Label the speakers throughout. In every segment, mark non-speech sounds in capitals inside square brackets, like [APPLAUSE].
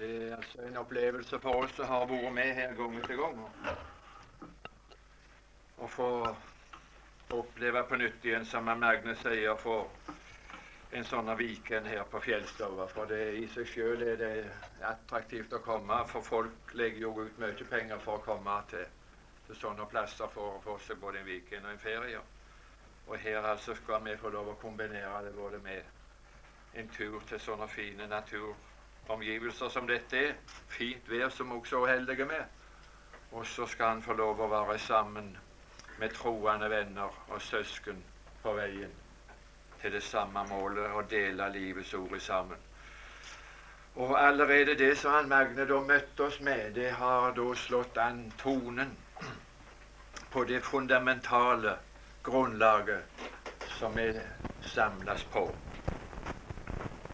Speaker 1: Det er altså en opplevelse for oss som har vært med her gang etter gang. Å få oppleve på nytt igjen, som Magne sier, få en sånn Viken her på Fjellstova. For det i seg sjøl er det attraktivt å komme, for folk legger jo ut mye penger for å komme til, til sånne plasser for å få seg både en Viken og en ferie. Og her altså skal vi få lov å kombinere det både med en tur til sånne fine naturomgivelser som dette er. Fint vær som også er heldige med. Og så skal han få lov å være sammen med troende venner og søsken på veien til det samme målet å dele livets ord sammen. Og allerede det som han Magne da møtte oss med, det har da slått an tonen på det fundamentale grunnlaget som vi samles på.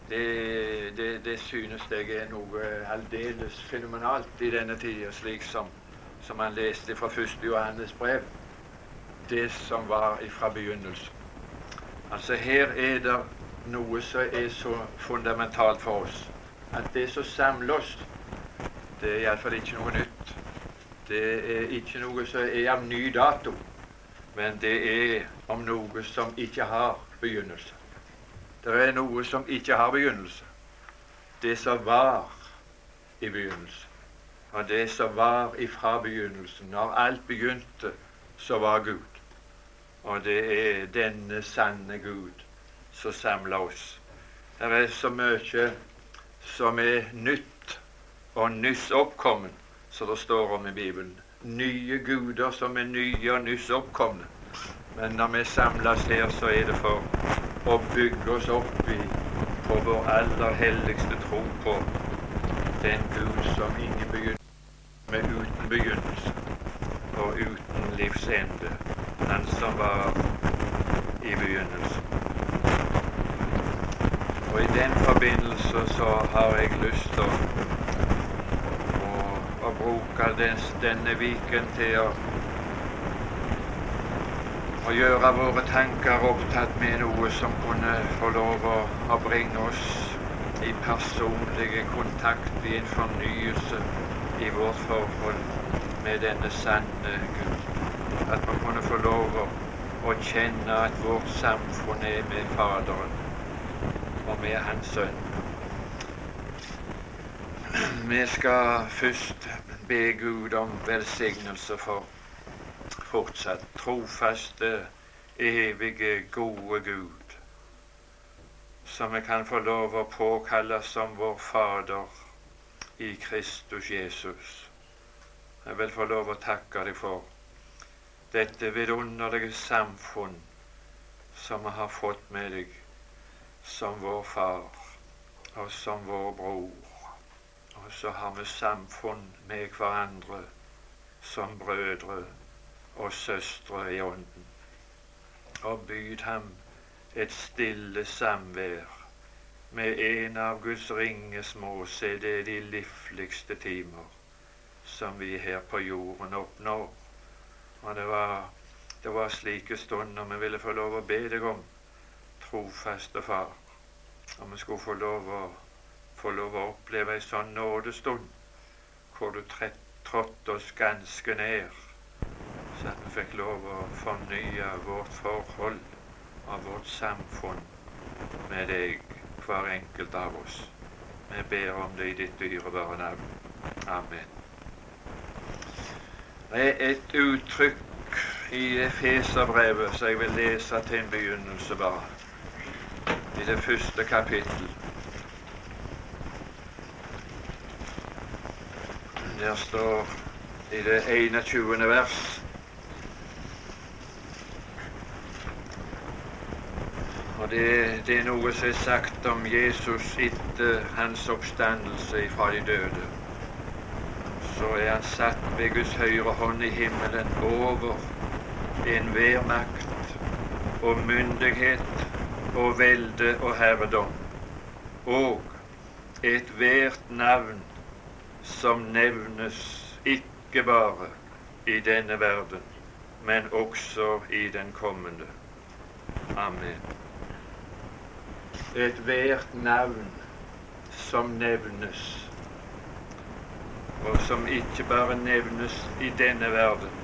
Speaker 1: Det, det, det, synes jeg er noe aldeles fenomenalt i denne tida, slik som, som han leste fra 1. Johannes brev det som var ifra begynnelsen. Altså Her er det noe som er så fundamentalt for oss at det som samler oss, det er iallfall ikke noe nytt. Det er ikke noe som er av ny dato, men det er om noe som ikke har begynnelse. Det er noe som ikke har begynnelse. Det som var i begynnelsen. Og det som var ifra begynnelsen. Når alt begynte, så var Gud. Og det er denne sanne Gud som samler oss. Det er så mye som er nytt og nyss oppkommen, som det står om i Bibelen. Nye guder som er nye og nyss oppkomne. Men når vi samles her, så er det for å bygge oss opp i, på vår aller helligste tro på den Gud som ingen begynner med uten begynnelse og uten livs ende han som var i begynnelsen. Og i den forbindelse så har jeg lyst til å, å, å bruke den, denne viken til å, å gjøre våre tanker opptatt med noe som kunne få lov å, å bringe oss i personlig kontakt, i en fornyelse i vårt forhold med denne sanne Gud at vi kunne få lov å, å kjenne at vårt samfunn er med Faderen og med Hans Sønn. Vi skal først be Gud om velsignelse for fortsatt trofaste, evige, gode Gud, som vi kan få lov å påkalle som vår Fader i Kristus Jesus. Jeg vil få lov å takke deg for dette vidunderlige samfunn som vi har fått med deg som vår far og som vår bror. Og så har vi samfunn med hverandre som brødre og søstre i ånden. Og byd ham et stille samvær med en av Guds ringe små, se det er de livligste timer som vi her på jorden oppnår. Og det var, det var slike stunder vi ville få lov å be deg om, trofaste Far. Og vi skulle få lov å, få lov å oppleve ei sånn nådestund hvor du trådte oss ganske ned, så at vi fikk lov å fornye vårt forhold og vårt samfunn med deg, hver enkelt av oss. Vi ber om det i ditt dyrebare navn. Amen. Det er et uttrykk i Efeserbrevet som jeg vil lese til en begynnelse, bare. I det første kapittel. Der står i det 21. vers. Og det, det, er noe som er sagt om Jesus etter hans oppstandelse fra de døde. Så er han satt ved Guds høyre hånd i himmelen over enhver makt og myndighet og velde og herredom, og ethvert navn som nevnes ikke bare i denne verden, men også i den kommende. Amen. Ethvert navn som nevnes og som ikke bare nevnes i denne verden,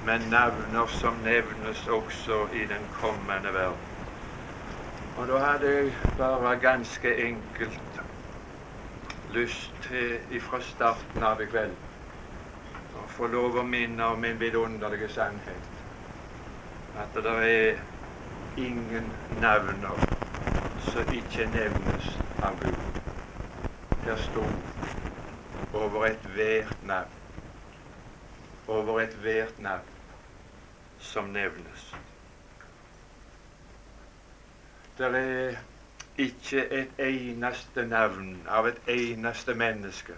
Speaker 1: men navner som nevnes også i den kommende verden. Og da hadde jeg bare ganske enkelt lyst til ifra starten av i kveld få lov å minne om en vidunderlig sannhet. At det er ingen navner som ikke nevnes av Gud. Der sto over ethvert navn. Over ethvert navn som nevnes. Det er ikke et eneste navn av et eneste menneske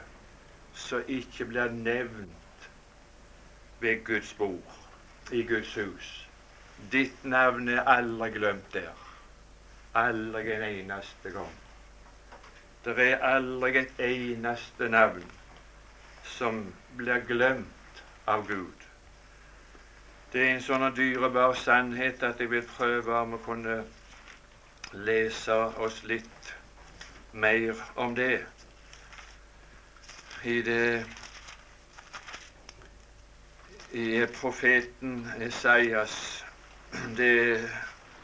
Speaker 1: som ikke blir nevnt ved Guds bord, i Guds hus. Ditt navn er aldri glemt der. Aldri en eneste gang. Det er aldri et eneste navn som blir glemt av Gud. Det er en sånn dyrebar sannhet at jeg vil prøve om å kunne lese oss litt mer om det. I det i profeten Esaias, det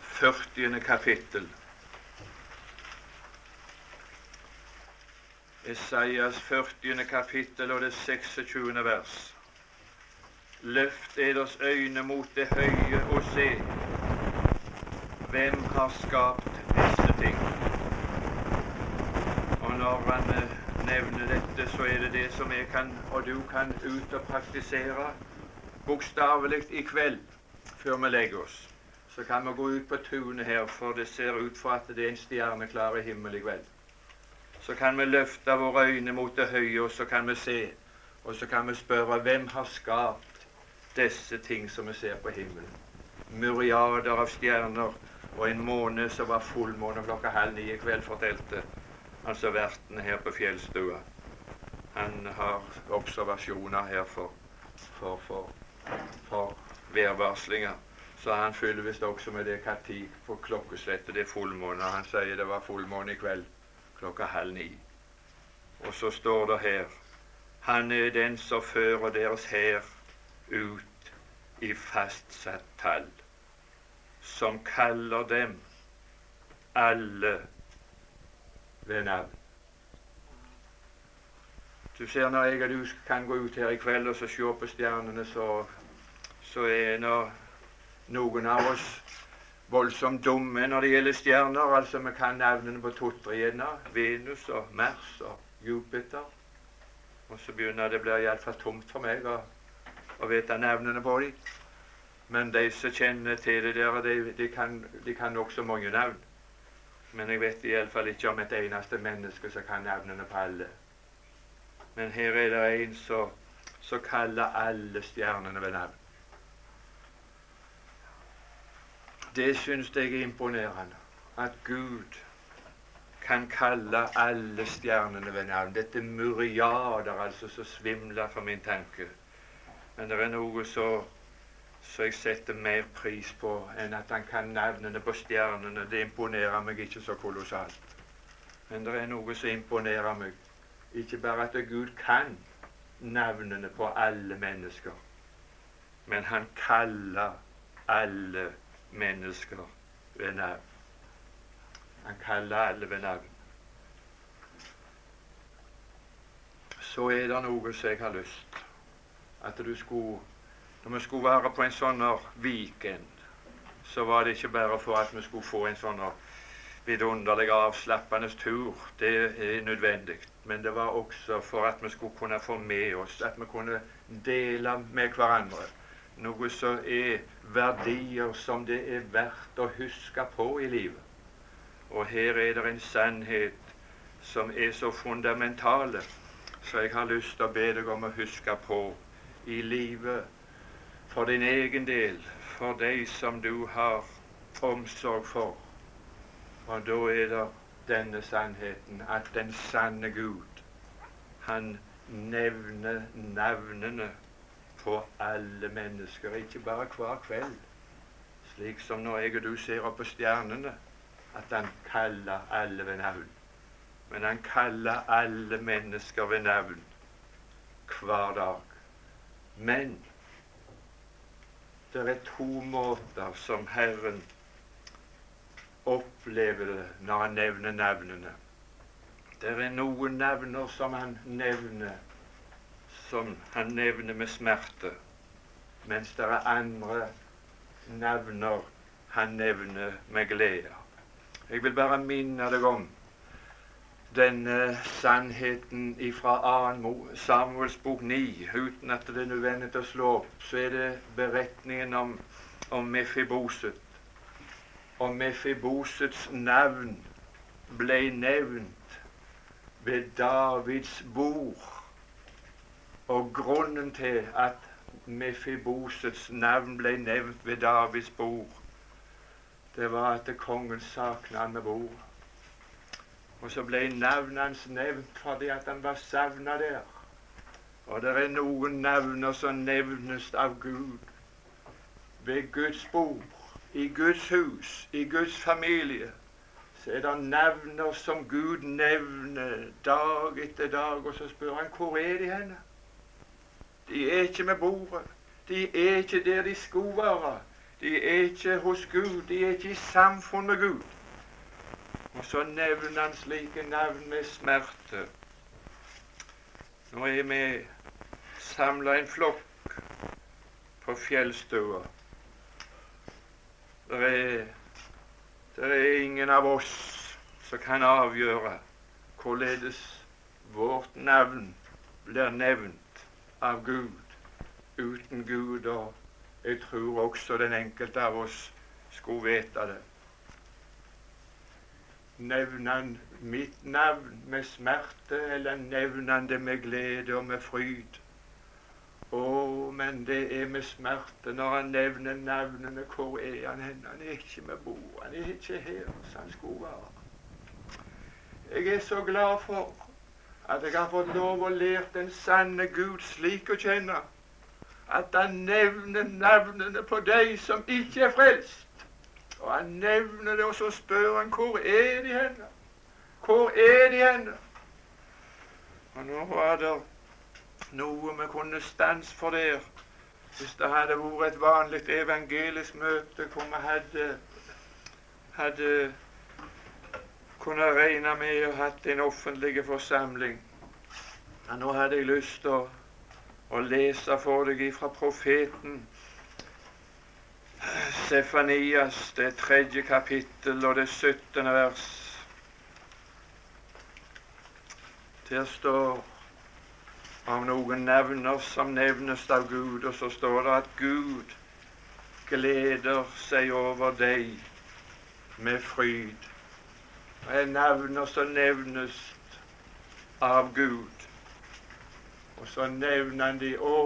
Speaker 1: 40. kapittel. Esaias 40. kapittel og det 26. vers. Løft eders øyne mot det høye og se. Hvem har skapt disse ting? Og når han nevner dette, så er det det som jeg kan, og du kan ut og praktisere bokstavelig i kveld før vi legger oss. Så kan vi gå ut på tunet her, for det ser ut for at det er en stjerneklar himmel i kveld. Så kan vi løfte våre øyne mot det høye, og så kan vi se. Og så kan vi spørre hvem har skapt disse ting som vi ser på himmelen. Myriader av stjerner og en måne som var fullmåne klokka halv ni i kveld, fortalte altså verten her på fjellstua. Han har observasjoner her for, for, for, for værvarslinger. Så han fyller visst også med det når på klokkeslettet det er fullmåne. Han sier det var fullmåne i kveld klokka halv ni. Og så står det her Han er den som fører deres hær ut i fastsatt tall, som kaller dem alle ved navn. Du ser når jeg og du kan gå ut her i kveld og så se på stjernene, så, så er nå noen av oss voldsomt dumme når det gjelder stjerner. Altså vi kan navnene på to-tre Venus og Mars og Jupiter. Og så begynner det å bli iallfall tomt for meg. å, å vite navnene på dem. Men de som kjenner til det der, de, de kan, de kan nokså mange navn. Men jeg vet iallfall ikke om et eneste menneske som kan navnene på alle. Men her er det en som kaller alle stjernene ved navn. Det syns jeg er imponerende. At Gud kan kalle alle stjernene ved navn. Dette myriader altså som svimler for min tanke. Men det er noe så, så jeg setter mer pris på enn at han kan navnene på stjernene. Det imponerer meg ikke så kolossalt. Men det er noe som imponerer meg. Ikke bare at Gud kan navnene på alle mennesker, men han kaller alle mennesker ved navn. Han kaller alle ved navn. Så er det noe som jeg har lyst at du skulle Når vi skulle være på en sånn weekend, så var det ikke bare for at vi skulle få en sånn vidunderlig avslappende tur. Det er nødvendig. Men det var også for at vi skulle kunne få med oss, at vi kunne dele med hverandre noe som er verdier som det er verdt å huske på i livet. Og her er det en sannhet som er så fundamentale, så jeg har lyst til å be deg om å huske på i livet for din egen del, for de som du har omsorg for. Og da er det denne sannheten at den sanne Gud, han nevner navnene på alle mennesker, ikke bare hver kveld, slik som når jeg og du ser opp på stjernene, at han kaller alle ved navn. Men han kaller alle mennesker ved navn hver dag. Men det er to måter som Herren opplever det når han nevner navnene. Det er noen navner som han nevner som han nevner med smerte, mens det er andre navner han nevner med glede. Jeg vil bare minne deg om denne sannheten fra Samuels bok 9. Uten at det er nødvendig å slå opp, så er det beretningen om, om Mefiboset. Og Mefibosets navn ble nevnt ved Davids bord. Og grunnen til at Mefibosets navn ble nevnt ved Davids bord, det var at kongen savna han med bordet. Og så ble navnet hans nevnt fordi at han var savna der. Og det er noen navner som nevnes av Gud ved Guds bord, i Guds hus, i Guds familie. Så er det navner som Gud nevner dag etter dag, og så spør han hvor er de henne? De er ikke med bordet. De er ikke der de skulle være. De er ikke hos Gud. De er ikke i samfunn med Gud. Og så nevner han slike navn med smerte. Nå er vi samla en flokk på fjellstua. Det er, det er ingen av oss som kan avgjøre hvorledes vårt navn blir nevnt av Gud uten Gud, og jeg tror også den enkelte av oss skulle vite det. Nevner han mitt navn med smerte, eller nevner han det med glede og med fryd? Å, men det er med smerte når han nevner navnene. Hvor er han hen? Han er ikke med bo. Han er ikke her som han skulle være. Jeg er så glad for at jeg har fått lov å lære den sanne Gud slik å kjenne at han nevner navnene på de som ikke er frelst. Og han nevner det, og så spør han hvor er de henne? Hvor er de henne? Og nå var det noe vi kunne stanse for der hvis det hadde vært et vanlig evangelisk møte hvor vi hadde, hadde kunne regne med å hatt en offentlig forsamling. Men nå hadde jeg lyst til å, å, lese for deg fra profeten Sefanias, det tredje kapittel og det syttende vers. Der står om noen nevner som nevnes av Gud, og så står det at Gud gleder seg over deg med fryd er navner som nevnes av Gud. Og så nevner han de Å,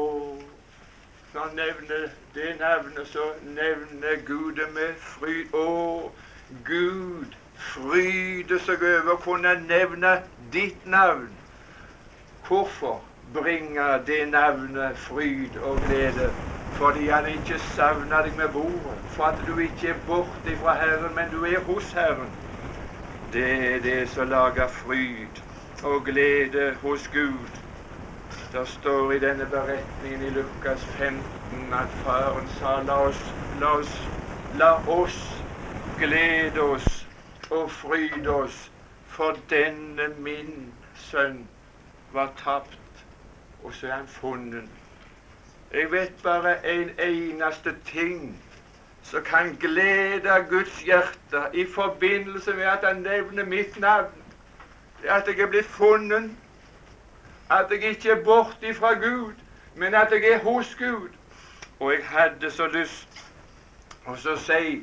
Speaker 1: når han nevner det navnet, så nevner Gud det med fryd. Å, Gud fryder seg over å kunne nevne ditt navn. Hvorfor bringer det navnet fryd og glede? Fordi han ikke savner deg med bordet. For at du ikke er borte fra Herren, men du er hos Herren. Det er det som lager fryd og glede hos Gud. Det står i denne beretningen i Lukas 15 at faren sa la oss, la oss, la oss glede oss og fryde oss, for denne min sønn var tapt, og så er han funnet. Jeg vet bare en eneste ting som kan glede Guds hjerte i forbindelse med at han nevner mitt navn. Det at jeg er blitt funnet, at jeg ikke er borte fra Gud, men at jeg er hos Gud. Og jeg hadde så lyst å si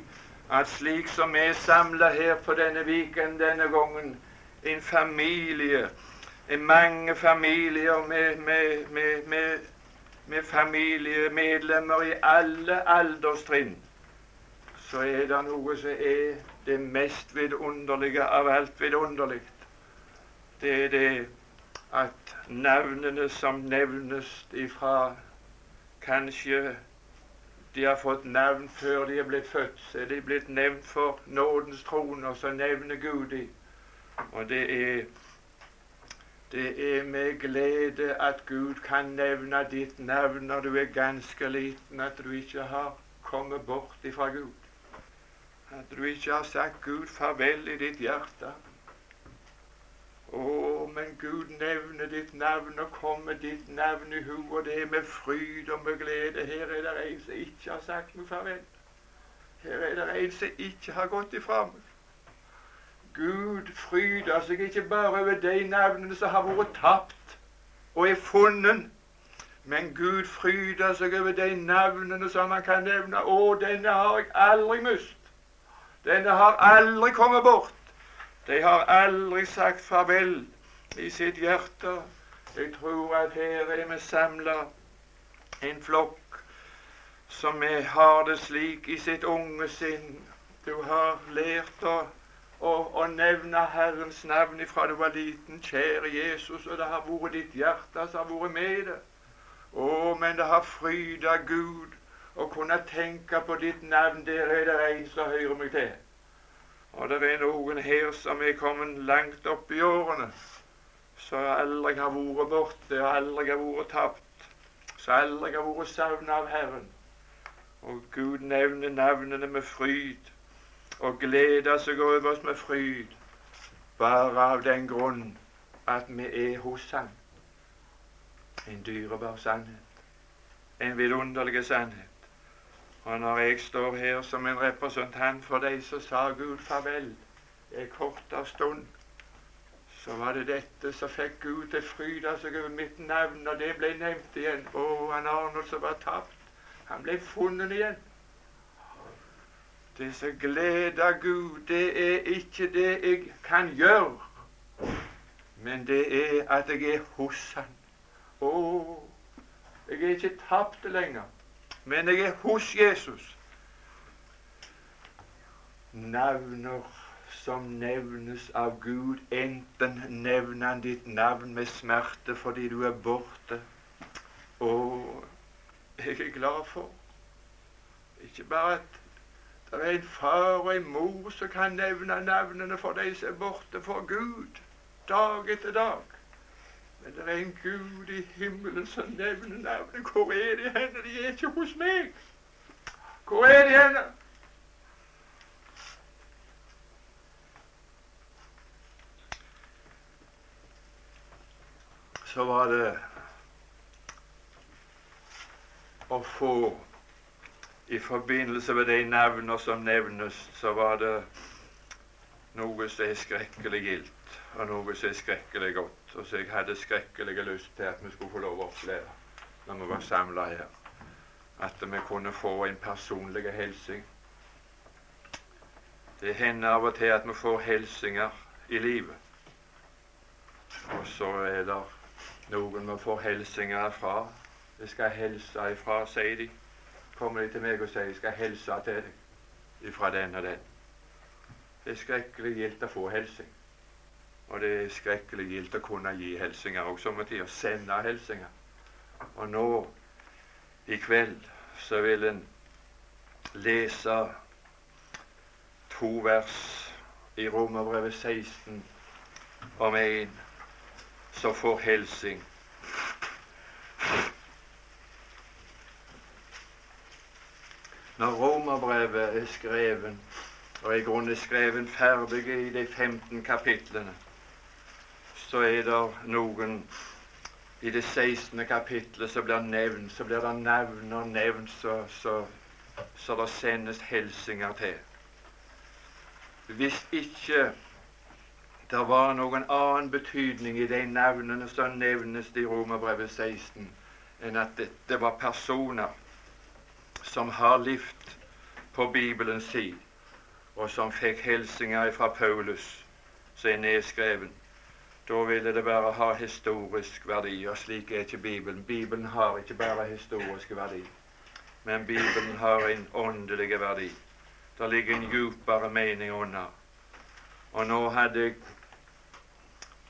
Speaker 1: at slik som vi er samla her på denne viken denne gangen, en familie, mange familier med, med, med, med familiemedlemmer i alle alderstrinn, så er det noe som er det mest vidunderlige av alt vidunderlig. Det er det at navnene som nevnes ifra Kanskje de har fått navn før de er blitt født. Så er de blitt nevnt for nådens trone, og så nevner Gud de. Og det er Det er med glede at Gud kan nevne ditt navn når du er ganske liten, at du ikke har kommet bort ifra Gud. At du ikke har sagt Gud farvel i ditt hjerte. Å, men Gud nevner ditt navn og kommer ditt navn i hu, og det er med fryd og med glede. Her er det en som ikke har sagt meg farvel. Her er det en som ikke har gått ifra meg. Gud fryder seg ikke bare over de navnene som har vært tapt og er funnet, men Gud fryder seg over de navnene som han kan nevne. Å, denne har jeg aldri mist. Denne har aldri kommet bort. De har aldri sagt farvel i sitt hjerte. Jeg tror at her er vi samla en flokk som har det slik i sitt unge sinn. Du har lært å og, og nevne Herrens navn ifra du var liten. Kjære Jesus, og det har vært ditt hjerte som har vært med det. Å, men det har fryda Gud å kunne tenke på ditt navn. Der er det en som hører meg til. Og det er noen her som er kommet langt opp i årene, som aldri har vært borte, og aldri har vært tapt, som aldri har vært savna av Herren. Og Gud nevner navnene med fryd og glede seg over oss med fryd, bare av den grunn at vi er hos Han. En dyrebar sannhet, en vidunderlig sannhet. Og når jeg står her som en representant for de som sa Gud farvel en kortere stund, så var det dette som fikk Gud til å fryde seg over mitt navn, og det ble nevnt igjen. Å, han Arnold som var tapt, han ble funnet igjen. Det som gleder Gud, det er ikke det jeg kan gjøre, men det er at jeg er hos Han. Å, jeg er ikke tapt lenger, men jeg er hos Jesus. Navner som nevnes av Gud, enten nevner han ditt navn med smerte fordi du er borte. Og jeg er glad for ikke bare at det er en far og en mor som kan nevne navnene for de som er borte for Gud dag etter dag. Men det er en Gud i himmelen som nevner navnet. Hvor er de henne? De er ikke hos meg. Hvor er de henne? Så var det å få i forbindelse med de navner som nevnes, så var det noe som er skrekkelig gildt, og noe som er skrekkelig godt, og som jeg hadde skrekkelig lyst til at vi skulle få lov å oppleve når vi var samla her. At vi kunne få en personlig hilsing. Det hender av og til at vi får hilsinger i livet. Og så er det noen vi får hilsinger fra. Vi skal hilse ifra, sier de kommer de til meg og sier 'Jeg skal hilse til deg fra den og den'. Det er skrekkelig gildt å få hilsing. Og det er skrekkelig gildt å kunne gi hilsinger og sommertid å sende hilsinger. Og nå i kveld så vil en lese to vers i Romerbrevet 16 om en som får hilsing når romerbrevet er skrevet, og i grunnen er skrevet ferdig i de 15 kapitlene, så er det noen i det 16. kapitlet som blir nevnt, så blir det navn og nevnt så, så, så det sendes hilsener til. Hvis ikke det var noen annen betydning i de navnene som nevnes i Romerbrevet 16, enn at dette var personer som har levd på Bibelens tid, og som fikk hilsener fra Paulus, som er nedskreven, da ville det bare ha historisk verdi. Og slik er ikke Bibelen. Bibelen har ikke bare historisk verdi, men Bibelen har en åndelig verdi. Det ligger en djupere mening under. Og nå hadde jeg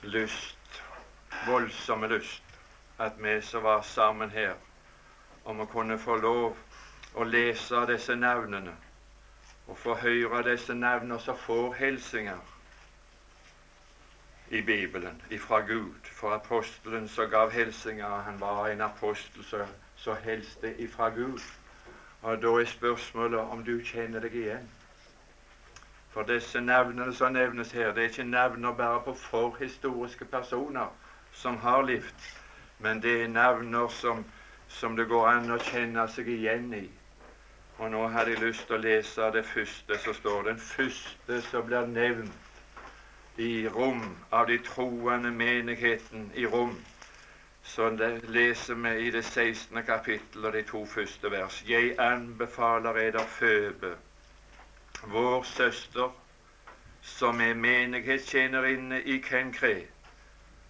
Speaker 1: lyst, voldsomme lyst, at vi som var sammen her, om å kunne få lov å lese disse navnene og få høre disse navnene som får hilsinger i Bibelen ifra Gud. For apostelen som gav hilsinger, han var en apostel som hilste ifra Gud. Og da er spørsmålet om du kjenner deg igjen. For disse navnene som nevnes her, det er ikke navner bare på forhistoriske personer som har levd, men det er navner som, som det går an å kjenne seg igjen i. Og nå hadde jeg lyst til å lese det første som står. Den første som blir nevnt i Rom, av de troende menigheten i Rom, så leser vi i det 16. kapittel og de to første vers. Jeg anbefaler eder Føbe, vår søster, som er menighetstjenerinne i Kenkre,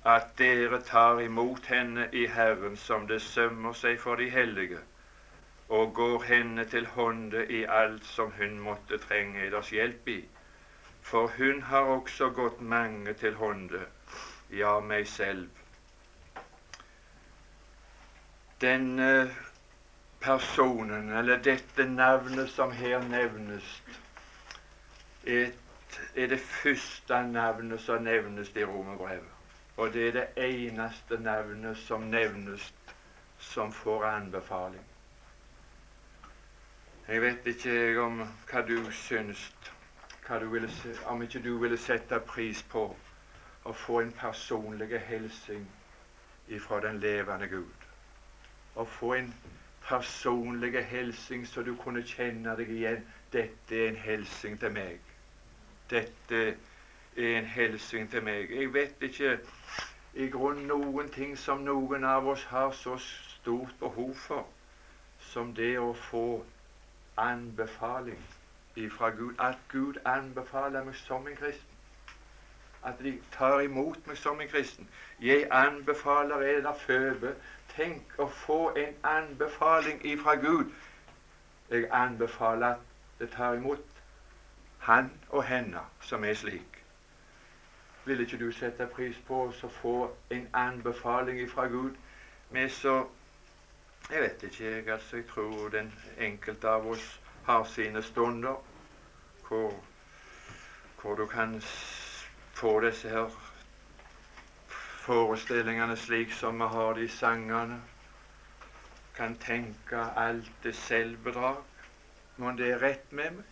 Speaker 1: at dere tar imot henne i Herren som det sømmer seg for de hellige, og går henne til hånde i alt som hun måtte trenge deres hjelp i for hun har også gått mange til hånde, ja, meg selv. Denne personen, eller dette navnet som her nevnes, er, det første navnet som nevnes i Romerbrevet. Og det er det eneste navnet som nevnes som får anbefaling. Jeg vet ikke om hva du syns om ikke du ville sette pris på å få en personlig hilsen ifra den levende Gud. Å få en personlig hilsen så du kunne kjenne deg igjen. Dette er en hilsen til meg. Dette er en hilsen til meg. Jeg vet ikke i grunnen noen ting som noen av oss har så stort behov for som det å få anbefaling ifra Gud. At Gud anbefaler meg som en kristen. At de tar imot meg som en kristen. Jeg anbefaler eder føde. Tenk å få en anbefaling ifra Gud. Jeg anbefaler at det tar imot han og henne som er slik. Vil ikke du sette pris på å få en anbefaling ifra Gud med så Jeg vet ikke, jeg. altså Jeg tror den enkelte av oss har sine stunder hvor, hvor du kan få disse her forestillingene slik som vi har de sangene. Kan tenke alt det selvbedrag. Må det er rett med meg?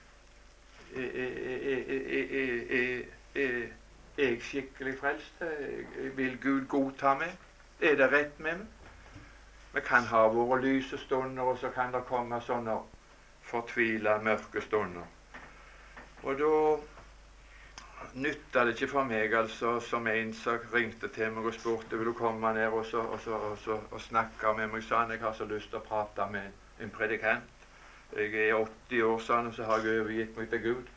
Speaker 1: Er jeg skikkelig frelst? Vil Gud godta meg? Er det rett med meg? Vi kan ha våre lyse stunder, og så kan det komme sånne fortvila, mørke stunder. Og da nytta det ikke for meg, altså, som en som ringte til meg og spurte vil du komme ned og, så, og, så, og, så, og snakke med meg. sa jeg har så lyst til å prate med en predikant. Jeg er 80 år, sa han, og så har jeg overgitt meg til Gud.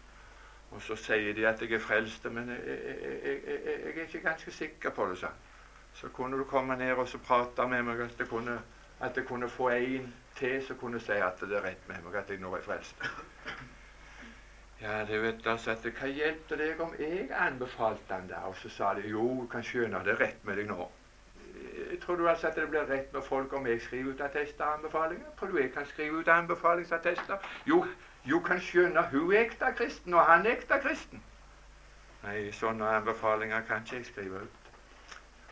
Speaker 1: Og så sier de at jeg er frelst, men jeg, jeg, jeg, jeg, er ikke ganske sikker på det, sa han. Så kunne du komme ned og så prate med meg, at jeg kunne, at jeg kunne få en til som kunne si at det er rett med meg, at jeg nå er frelst. [LAUGHS] Ja, det vet altså at Hva hjelper det deg om jeg anbefalte han der? Og så sa de jo, du kan skjønne det er rett med deg nå. Eh, tror du altså at det blir rett med folk om jeg skriver ut attester og anbefalinger? Tror du jeg kan skrive ut anbefalingsattester? Jo, jo kan skjønne hun er ekte kristen, og han er ekte kristen. Nei, sånne anbefalinger kan ikke jeg skrive ut.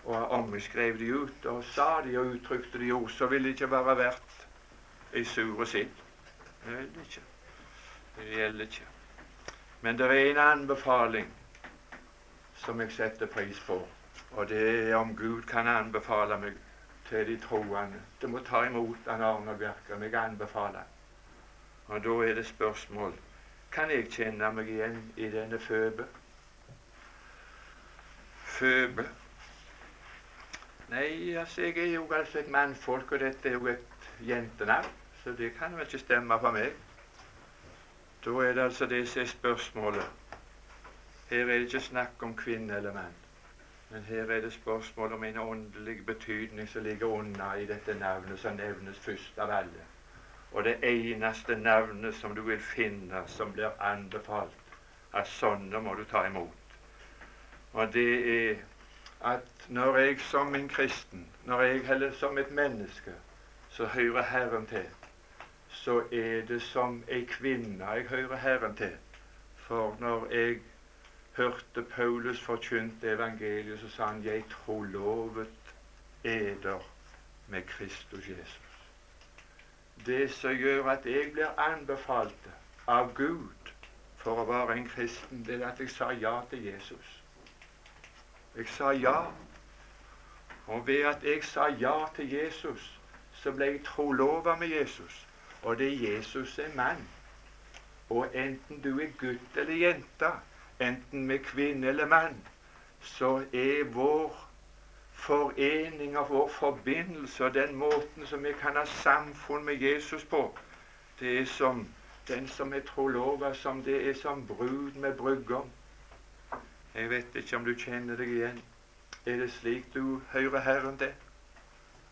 Speaker 1: Og om vi skrev de ut og sa de og uttrykte de ord, så ville det ikke være verdt ei sure sinn. Det vil det ikke. Det gjelder ikke. Men det er en anbefaling som jeg setter pris på, og det er om Gud kan anbefale meg til de troende. Du må ta imot han Arne Bjerke. Jeg anbefaler. Og da er det spørsmål kan jeg kjenne meg igjen i denne Føbe? Føbe Nei, altså, jeg er jo altså et mannfolk, og dette er jo et jentenavn, så det kan vel ikke stemme for meg. Da er det altså det som er spørsmålet. Her er det ikke snakk om kvinne eller mann, men her er det spørsmål om en åndelig betydning som ligger unna i dette navnet som nevnes først av alle. Og det eneste navnet som du vil finne som blir anbefalt, at sånne må du ta imot. Og det er at når jeg som en kristen, når jeg heller som et menneske, så hører Herren til, så er det som ei kvinne jeg hører Herren til. For når jeg hørte Paulus forkynte evangeliet, så sa han 'Jeg trolovet eder med Kristus Jesus'. Det som gjør at jeg blir anbefalt av Gud for å være en kristen, det er at jeg sa ja til Jesus. Jeg sa ja. Og ved at jeg sa ja til Jesus, så ble jeg trolova med Jesus. Og det er Jesus er mann. Og enten du er gutt eller jente, enten med kvinne eller mann, så er vår forening og vår forbindelse og den måten som vi kan ha samfunn med Jesus på, det er som den som er trolova, som det er som brud med brudgom. Jeg vet ikke om du kjenner deg igjen. Er det slik du hører Herren det?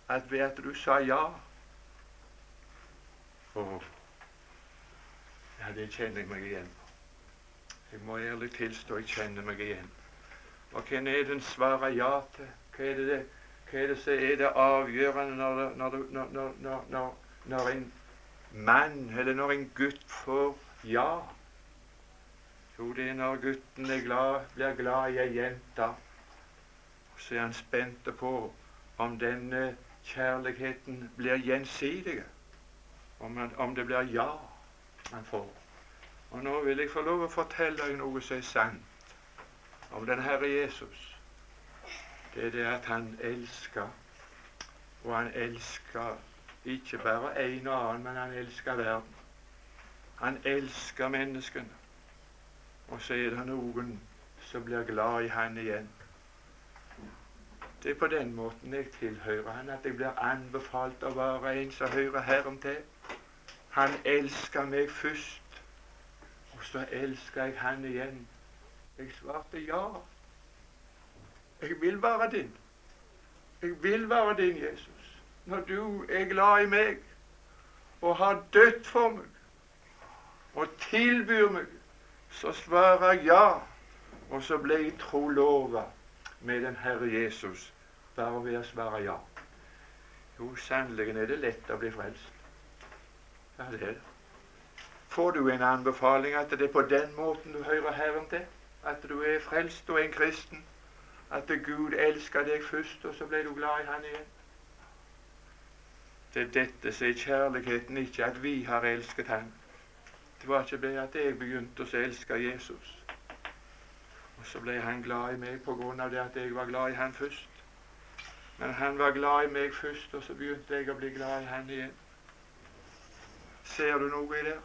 Speaker 1: At ved at du sa ja oh. ja, det kjenner jeg meg igjen på. Jeg må ærlig tilstå jeg kjenner meg igjen. Og hvem er det en svarer ja til? Hva er det, hva er det som er det avgjørende når, når, når, når, når en mann eller når en gutt får ja? Jo, det er når gutten er glad, blir glad i ei jente. Så er han spent på om denne kjærligheten blir gjensidig. Om, om det blir ja han får. Og nå vil jeg få lov å fortelle deg noe som er sant om den Herre Jesus. Det er det at han elsker, og han elsker ikke bare en og annen, men han elsker verden. Han elsker menneskene. Og så er det noen som blir glad i han igjen. Det er på den måten jeg tilhører han, at jeg blir anbefalt å være en som hører Herren til. Han elsker meg først, og så elsker jeg han igjen. Jeg svarte ja. Jeg vil være din. Jeg vil være din, Jesus. Når du er glad i meg og har dødd for meg og tilbyr meg, så svarer jeg ja. Og så ble jeg trolova med den Herre Jesus bare ved å svare ja. Jo, sannelig er det lett å bli frelst. Ja, det er det. Får du en anbefaling at det er på den måten du hører Herren til? At du er frelst og en kristen? At Gud elsker deg først, og så ble du glad i Han igjen? Det er dette som er kjærligheten, ikke at vi har elsket Han. Det var ikke det at jeg begynte å elske Jesus. Og så ble Han glad i meg på grunn av det at jeg var glad i Han først. Men Han var glad i meg først, og så begynte jeg å bli glad i Han igjen. Ser du noe i det?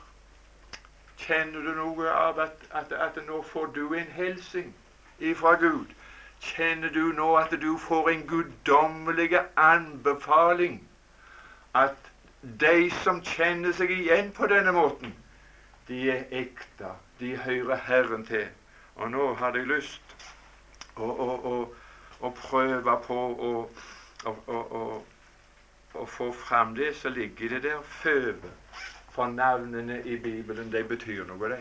Speaker 1: Kjenner du noe av at, at, at nå får du en hilsen ifra Gud? Kjenner du nå at du får en guddommelig anbefaling? At de som kjenner seg igjen på denne måten, de er ekte. De hører Herren til. Og nå hadde jeg lyst å, å, å, å prøve på å, å få fram det som ligger det der føvet. For navnene i Bibelen, de betyr noe, de.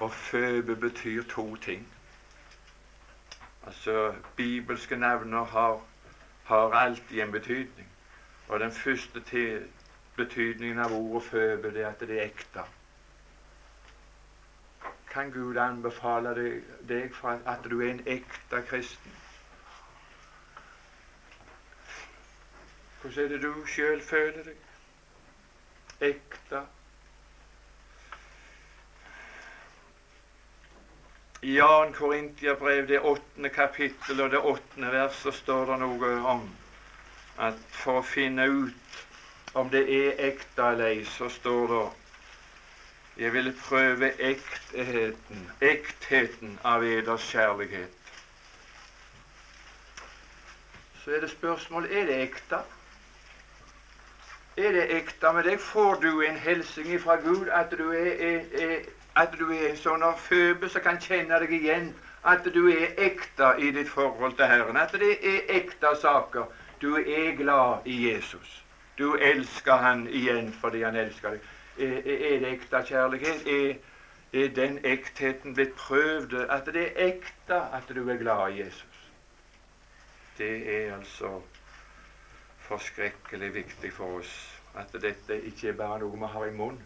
Speaker 1: Og føbe betyr to ting. Altså, Bibelske navner har, har alltid en betydning. Og den første til betydningen av ordet føbe, det at det er ekte. Kan Gud anbefale deg, for at du er en ekte kristen? Hvordan er det du sjøl føler deg? ekte. I 2. Korintiabrev, det åttende kapittel og det åttende vers, så står det noe om at for å finne ut om det er ekte eller ei, så står det jeg ville prøve ektheten, ektheten av eders kjærlighet. Så er det spørsmål er det ekte. Er det ekte med deg? Får du en hilsen fra Gud at du er, er, er, at du er en sånn føbe som kan kjenne deg igjen? At du er ekte i ditt forhold til Herren? At det er ekte saker? Du er glad i Jesus. Du elsker Han igjen fordi Han elsker deg. Er, det ekte kjærlighet? Er, er den ektheten blitt prøvd? At det er ekte at du er glad i Jesus? Det er altså forskrekkelig viktig for oss at dette ikke er bare noe vi har i munnen.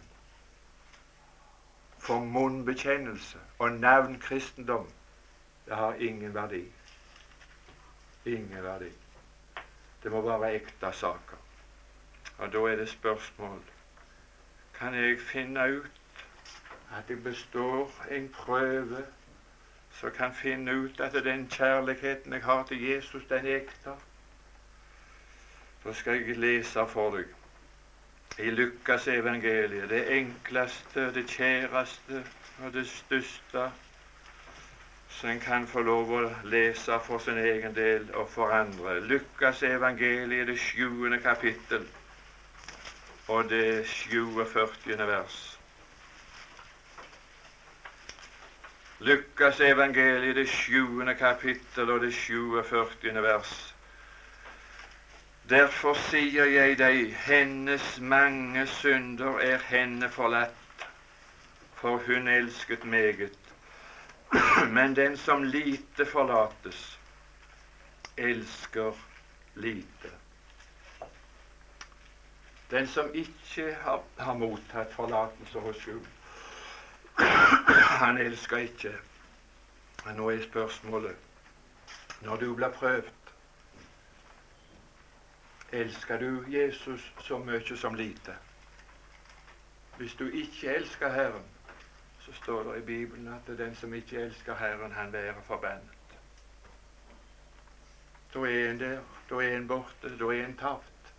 Speaker 1: For munnbekjennelse og navnkristendom, det har ingen verdi. Ingen verdi. Det må være ekte saker. Og da er det spørsmål Kan jeg finne ut at jeg består en prøve som kan finne ut at den kjærligheten jeg har til Jesus, den er ekte? Da skal jeg lese for deg i Lukas evangeliet, det enkleste, det kjæreste og det største som en kan få lov å lese for sin egen del og for andre. Lukas evangeliet, det sjuende kapittel og det 47. vers. Lukas evangeliet, det 7. kapittel og det 47. vers. Derfor sier jeg deg, hennes mange synder er henne forlatt, for hun elsket meget. [CLEARS THROAT] Men den som lite forlates, elsker lite. Den som ikke har, har mottatt forlatelse hos Gud, han elsker ikke. Men nå er spørsmålet når du blir prøvd Elsker du Jesus så mye som lite? Hvis du ikke elsker Herren, så står det i Bibelen at det er den som ikke elsker Herren, han være forbannet. Da er en der, da er en borte, da er en tapt.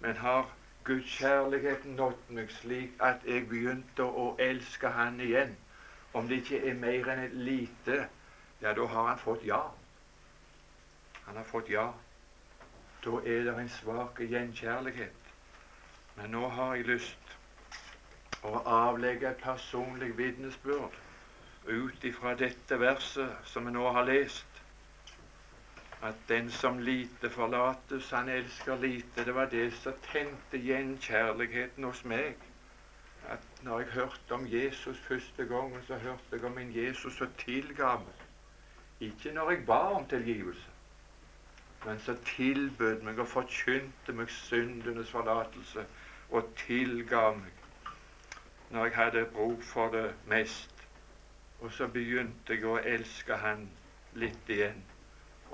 Speaker 1: Men har Guds kjærlighet nådd meg slik at jeg begynte å elske Han igjen, om det ikke er mer enn et lite, ja, da har han fått ja. Han har fått ja. Da er det en svak gjenkjærlighet. Men nå har jeg lyst å avlegge et personlig vitnesbyrd ut ifra dette verset som vi nå har lest, at den som lite forlates, han elsker lite. Det var det som tente gjenkjærligheten hos meg. At når jeg hørte om Jesus første gangen, så hørte jeg om en Jesus som tilga meg. Ikke når jeg ba om tilgivelse, men som tilbød meg og forkynte meg syndenes forlatelse og tilga meg når jeg hadde bruk for det mest. Og så begynte jeg å elske Han litt igjen.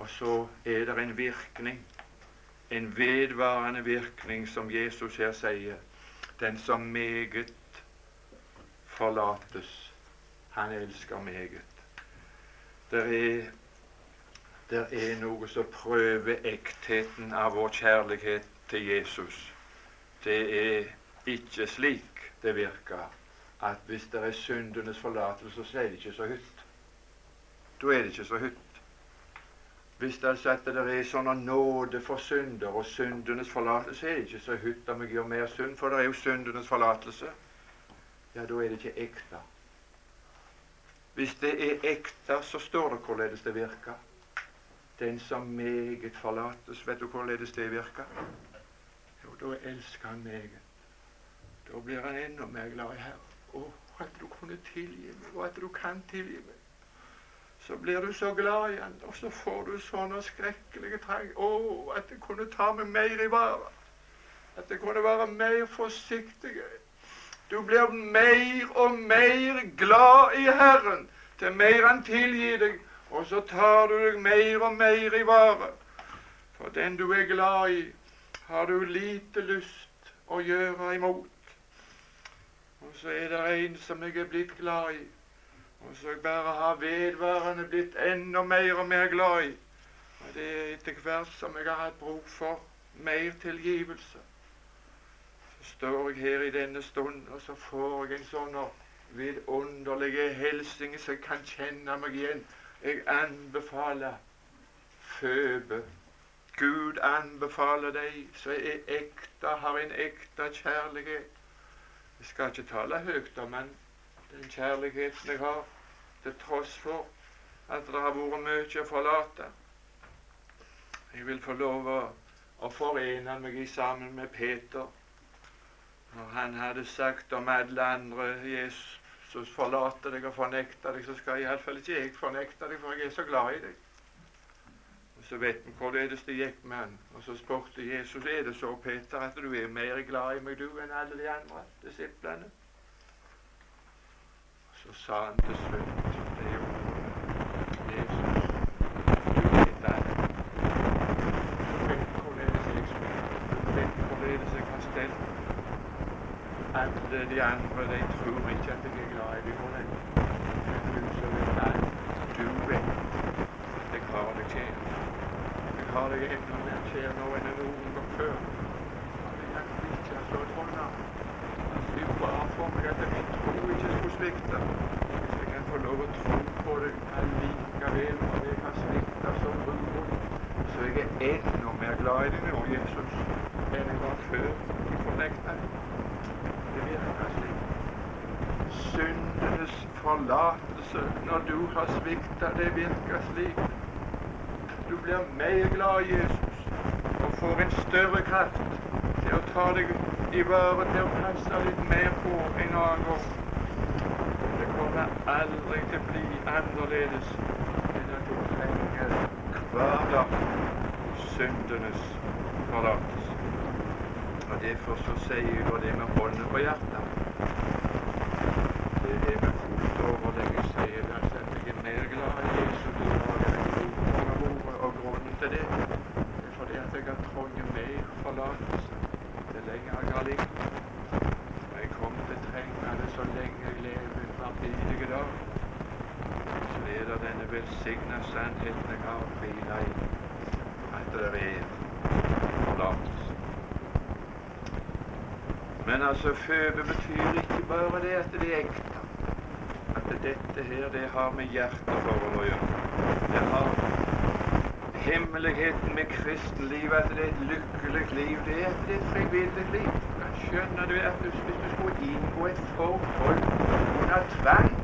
Speaker 1: Og så er det en virkning, en vedvarende virkning, som Jesus her sier. Den som meget forlates, han elsker meget. Det er, der er noe som prøver ektheten av vår kjærlighet til Jesus. Det er ikke slik det virker at hvis det er syndenes forlatelse, så er det ikke så høyt. Da er det ikke så hytt. Hvis det altså at det er sånn nåde for synder og syndenes forlatelse, er det ikke så hytt om jeg gjør mer synd, for det er jo syndenes forlatelse. Ja, da er det ikke ekte. Hvis det er ekte, så står det hvorledes det virker. Den som meget forlates, vet du hvorledes det virker? Jo, da elsker han meget. Da blir han enda mer glad i Herren. Å, at du kunne tilgi meg, og at du kan tilgi meg. Så blir du så glad igjen, og så får du sånne skrekkelige trang. Å, at jeg kunne ta meg mer i vare. At jeg kunne være mer forsiktig. Du blir mer og mer glad i Herren til mer Han tilgir deg, og så tar du deg mer og mer i vare. For den du er glad i, har du lite lyst å gjøre imot. Og så er det en som jeg er blitt glad i, og så jeg bare har vedvarende blitt enda mer og mer glad i. Og det er etter hvert som jeg har hatt bruk for mer tilgivelse. Så står jeg her i denne stund, og så får jeg en sånn vidunderlig hilsen så jeg kan kjenne meg igjen. Jeg anbefaler Føbe. Gud anbefaler deg som er ekte, har en ekte kjærlighet jeg skal ikke tale høyt om men den kjærligheten jeg har, til tross for at det har vært mye å forlate. Jeg vil få lov å, å forene meg sammen med Peter når han hadde sagt om alle andre Jesus forlater deg og fornekter deg, så skal iallfall ikke jeg fornekte deg, for jeg er så glad i deg. Og Så vet vi hvorledes det gikk med han. Og så spurte Jesus er det så, Peter, at du er mer glad i meg du enn alle de andre disiplene. Så sa han til slutt det ordet Jesus, du vet alt. Du vet hvorledes jeg spiller. Du vet hvorledes jeg har stelt. Alle de andre de tror ikke at jeg er glad i dem. lenger. du vet alt, du vet at jeg har deg kjær. Jeg har deg enda mer kjær nå enn jeg noen gang før. Jeg kan ikke slå et hånd av. Det er bare for meg at min tro ikke skulle svikte. Hvis jeg kan få lov å tro på det allikevel når jeg har svikta så grunnvoll, så jeg er enda mer glad i deg nå, Jesus, enn jeg var før de fornekta deg. Det virker slik. Syndenes forlatelse når du har svikta, det virker slik. Du blir mer glad i Jesus og får en større kraft til å ta deg i vare, til å passe litt mer på en annen gang. Det kommer aldri til å bli annerledes enn at du trenger hver dag syndenes forlatelse. Og Derfor så sier jeg det med hånden på hjertet. Det er med fullt overlegg jeg sier at jeg er mer glad i Jesus i dag enn jeg noen gang har vært. Og grunnen til det er fordi at jeg har trengt mer forlatelse det lenger jeg har levd. Og jeg kommer til å trenge det så lenge jeg lever en framtidig dag. Så er det denne velsigna sannheten jeg har hvila i, at det er forlatelse. Men altså, føbe betyr ikke bare det at det er ekte. At dette her, det har med hjerteforhold å gjøre. Det har hemmeligheten med kristenlivet, at det er et lykkelig liv, det er at det er et frivillig liv. Men skjønner du at hvis du skulle inngå et forhold under tvang,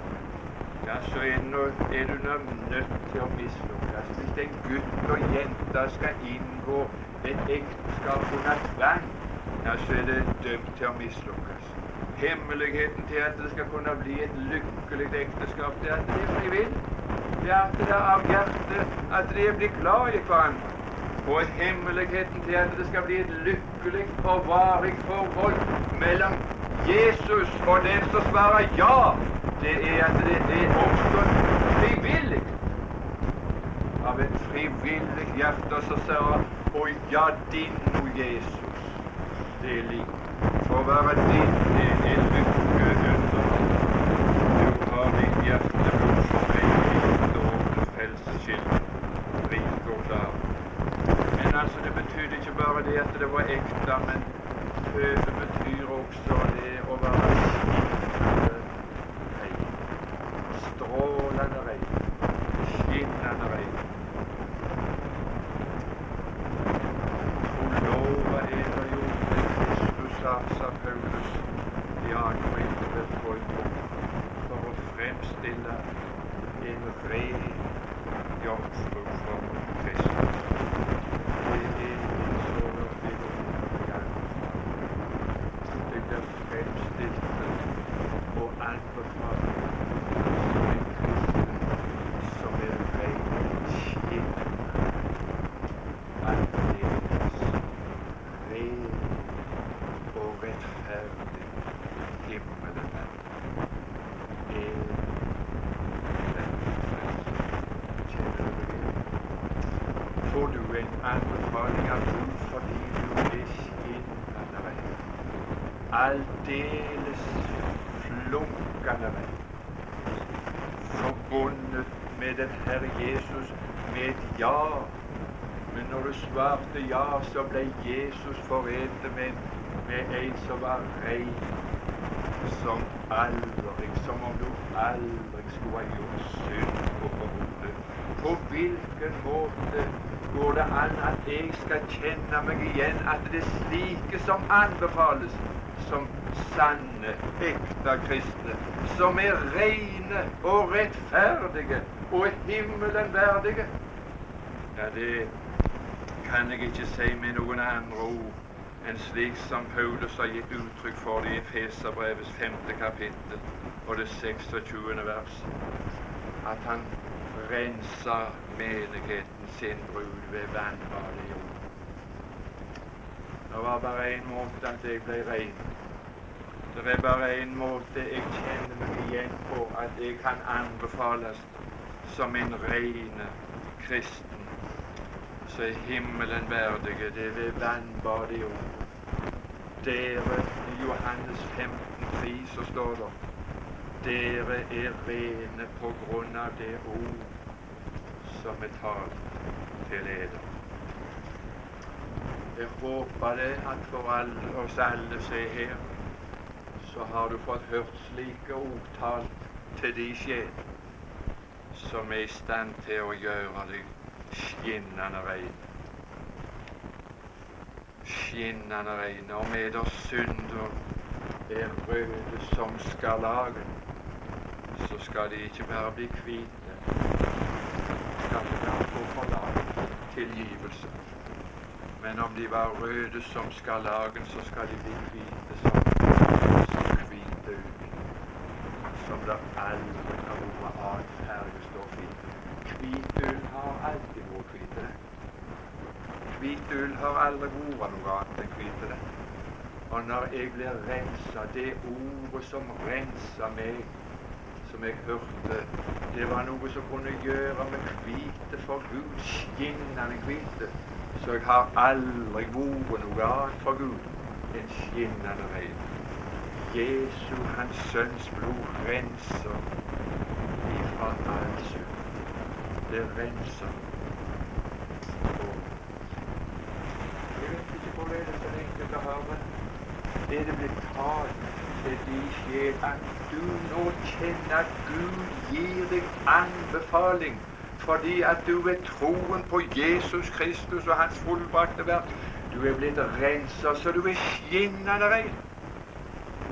Speaker 1: ja, så er du, er du nødt til å mislykkes. Hvis en gutt og jente skal inngå et ekteskap under tvang, ja, så er det dømt til å mislykkes. Hemmeligheten til at det skal kunne bli et lykkelig ekteskap, det er at det er frivillig. Det er at det er av hjertet, at de blir glad i hverandre. Og hemmeligheten til at det skal bli et lykkelig og varig forhold mellom Jesus og den som svarer ja, det er at det er også frivillig. Av et frivillig hjerte som sier Å ja, din, o Jesus det liv. For å være din, er en lykke under. Du har ditt hjerte bort for meg, ditt åpne frelsesskilt, rik og klar. Men altså, det betydde ikke bare det at det var ekte, men det betyr også det å være skinnende rein. Strålende rein. Skinnende rein. Forlova er det jo sa, sa Paulus i annen Korinterbrev 12 for å fremstille en ren jomfru for Kristus. Det er en sånn gang. Det blir fremstilt og anbefalt som en kristen som er ren skinnende, aldeles ren og rettferdig himmelen er den Kjenner du det? Får du en anbefaling av Gud fordi du er skinnende rein? Aldeles flunkende rein. Forbundet med den Herre Jesus med et ja. Men når du svarte ja, så ble Jesus forent med, med en som var rein som aldri, som om du aldri skulle ha gjort synd på overhodet. På hvilken måte går det an at jeg skal kjenne meg igjen at det er slike som anbefales som sanne, ekte kristne, som er rene og rettferdige og himmelen verdige? Ja, det kan jeg ikke si med noen andre ord enn slik som Paulus har gitt uttrykk for det i Feserbrevets femte kapittel og det 26. vers, at han rensa menigheten sin brud ved vannbadet i jorden. Det var bare én måte at jeg ble ren. Det er bare én måte jeg kjenner meg igjen på at jeg kan anbefales som en ren kristen. Så er himmelen verdige. Det er ved vannbadet i jord. Dere, i Johannes 15, 3, så står det dere er rene på grunn av det ord som er talt til eder. Jeg håper det at for alle, oss alle som er her, så har du fått hørt slike ordtall til de sjel som er i stand til å gjøre deg skinnende rein. Skinnende rein. Om eder synder er røde som skarlagen, så skal de ikke bare bli hvite, skal og forlag tilgivelse. Men om de var røde som skarlagen, så skal de bli hvite som, som hvite ull. Som det aldri har vært annen fargestoff i. Hvit ull har alltid vært hvite. Hvit ull har aldri vært noe annet enn hvite. Og når jeg blir rensa, det ordet som renser meg, som jeg hørte, det var noe som kunne gjøre meg hvite for Gud, skinnende hvite. Så jeg har aldri vært noe annet for Gud enn skinnende rein. Jesu, hans sønns blod, renser ifra all synd. Det renser. Jeg vet ikke hvorledes den enkelte Det Er det blitt talt til de sjel at du nå kjenner at Gud gir deg anbefaling fordi at du ved troen på Jesus Kristus og hans fullbrakte verk du er blitt rensa så du er skinnende rein.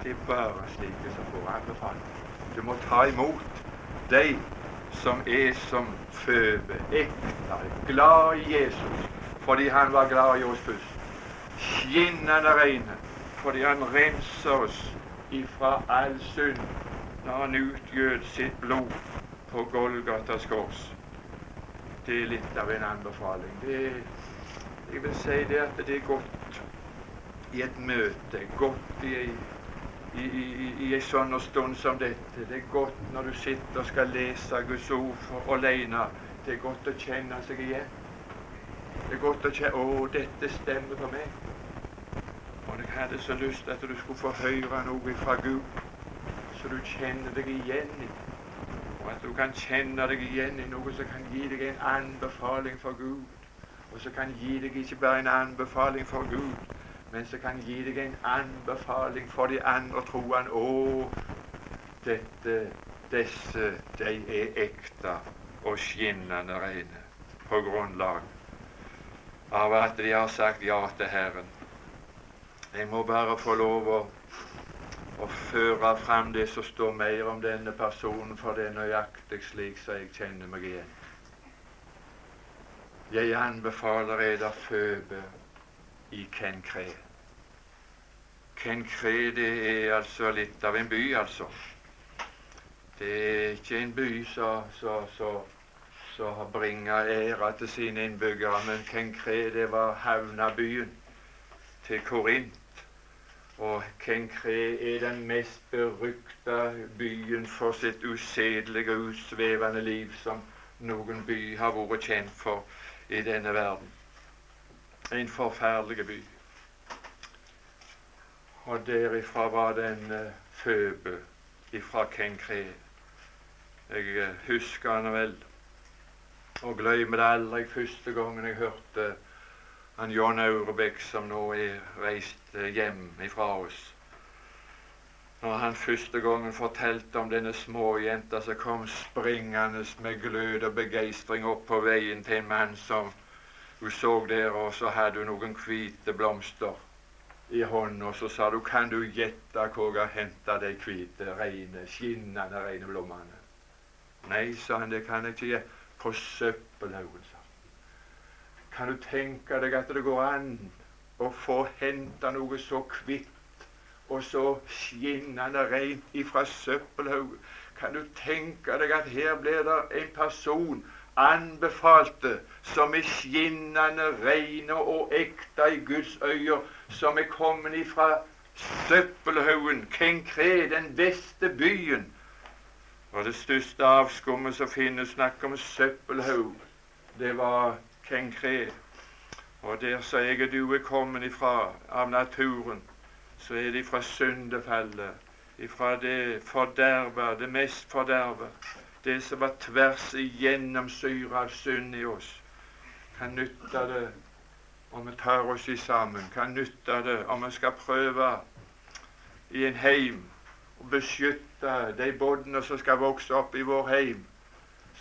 Speaker 1: Det er bare slike som får anbefaling. Du må ta imot de som er som føbe, ekte, glad i Jesus fordi han var glad i oss først. Skinnende reine fordi han renser oss ifra all synd når han utgjød sitt blod på Golgatas kors det er litt av en anbefaling. Det, jeg vil si det at det er godt i et møte, godt i, i, i, i en sånn stund som dette. Det er godt når du sitter og skal lese Guds ord for alene. Det er godt å kjenne seg igjen. Det er godt å kjenne Å, dette stemmer for meg. Og jeg hadde så lyst at du skulle få høre noe fra Gud, så du kjenner deg igjen i og at du kan kjenne deg igjen i noe som kan gi deg en anbefaling for Gud. Og som kan gi deg ikke bare en anbefaling for Gud, men som kan gi deg en anbefaling for de andre troende. Å, dette, disse, de er ekte og skinnende rene på grunnlag av at de har sagt ja til Herren. Jeg må bare få lov å og føre fram det som står mer om denne personen, for det er nøyaktig slik som jeg kjenner meg igjen. Jeg anbefaler eder Føbe i Kenkre. Kenkre det er altså litt av en by, altså. Det er ikke en by som bringer ære til sine innbyggere, men Kenkre det var havnabyen til Korint. Og Kenkre er den mest berykta byen for sitt usedelige og usvevende liv som noen by har vært kjent for i denne verden. En forferdelig by. Og derifra var den uh, Føbe ifra Kenkre. Jeg uh, husker han vel, og glemmer det aldri første gangen jeg hørte han John Aurebekk som nå er reist eh, hjem ifra oss. Når han første gangen fortalte om denne småjenta som kom springende med glød og begeistring opp på veien til en mann som hun så der, og så hadde hun noen hvite blomster i hånda, og så sa du, kan du gjette hvor jeg har henta de hvite, rene, skinnende rene blommene? Nei, sa han, det kan jeg ikke gjøre. På søppelhaugen, sa kan du tenke deg at det går an å få henta noe så kvitt og så skinnende rent ifra søppelhaugen? Kan du tenke deg at her blir det en person anbefalte som er skinnende rene og ekte i Guds øyne, som er kommet ifra Søppelhaugen, Kenkre, den beste byen. Og det største avskummet som finnes, snakk om søppelhaug, det var Kenkre. Og der så jeg og du er kommet ifra av naturen, så er det fra syndefallet, ifra det forderva, det mest forderva, det som var tvers igjennomsyra av synd i oss. Kan nytte det om vi tar oss i sammen, kan nytte det om vi skal prøve i en heim å beskytte de båndene som skal vokse opp i vår heim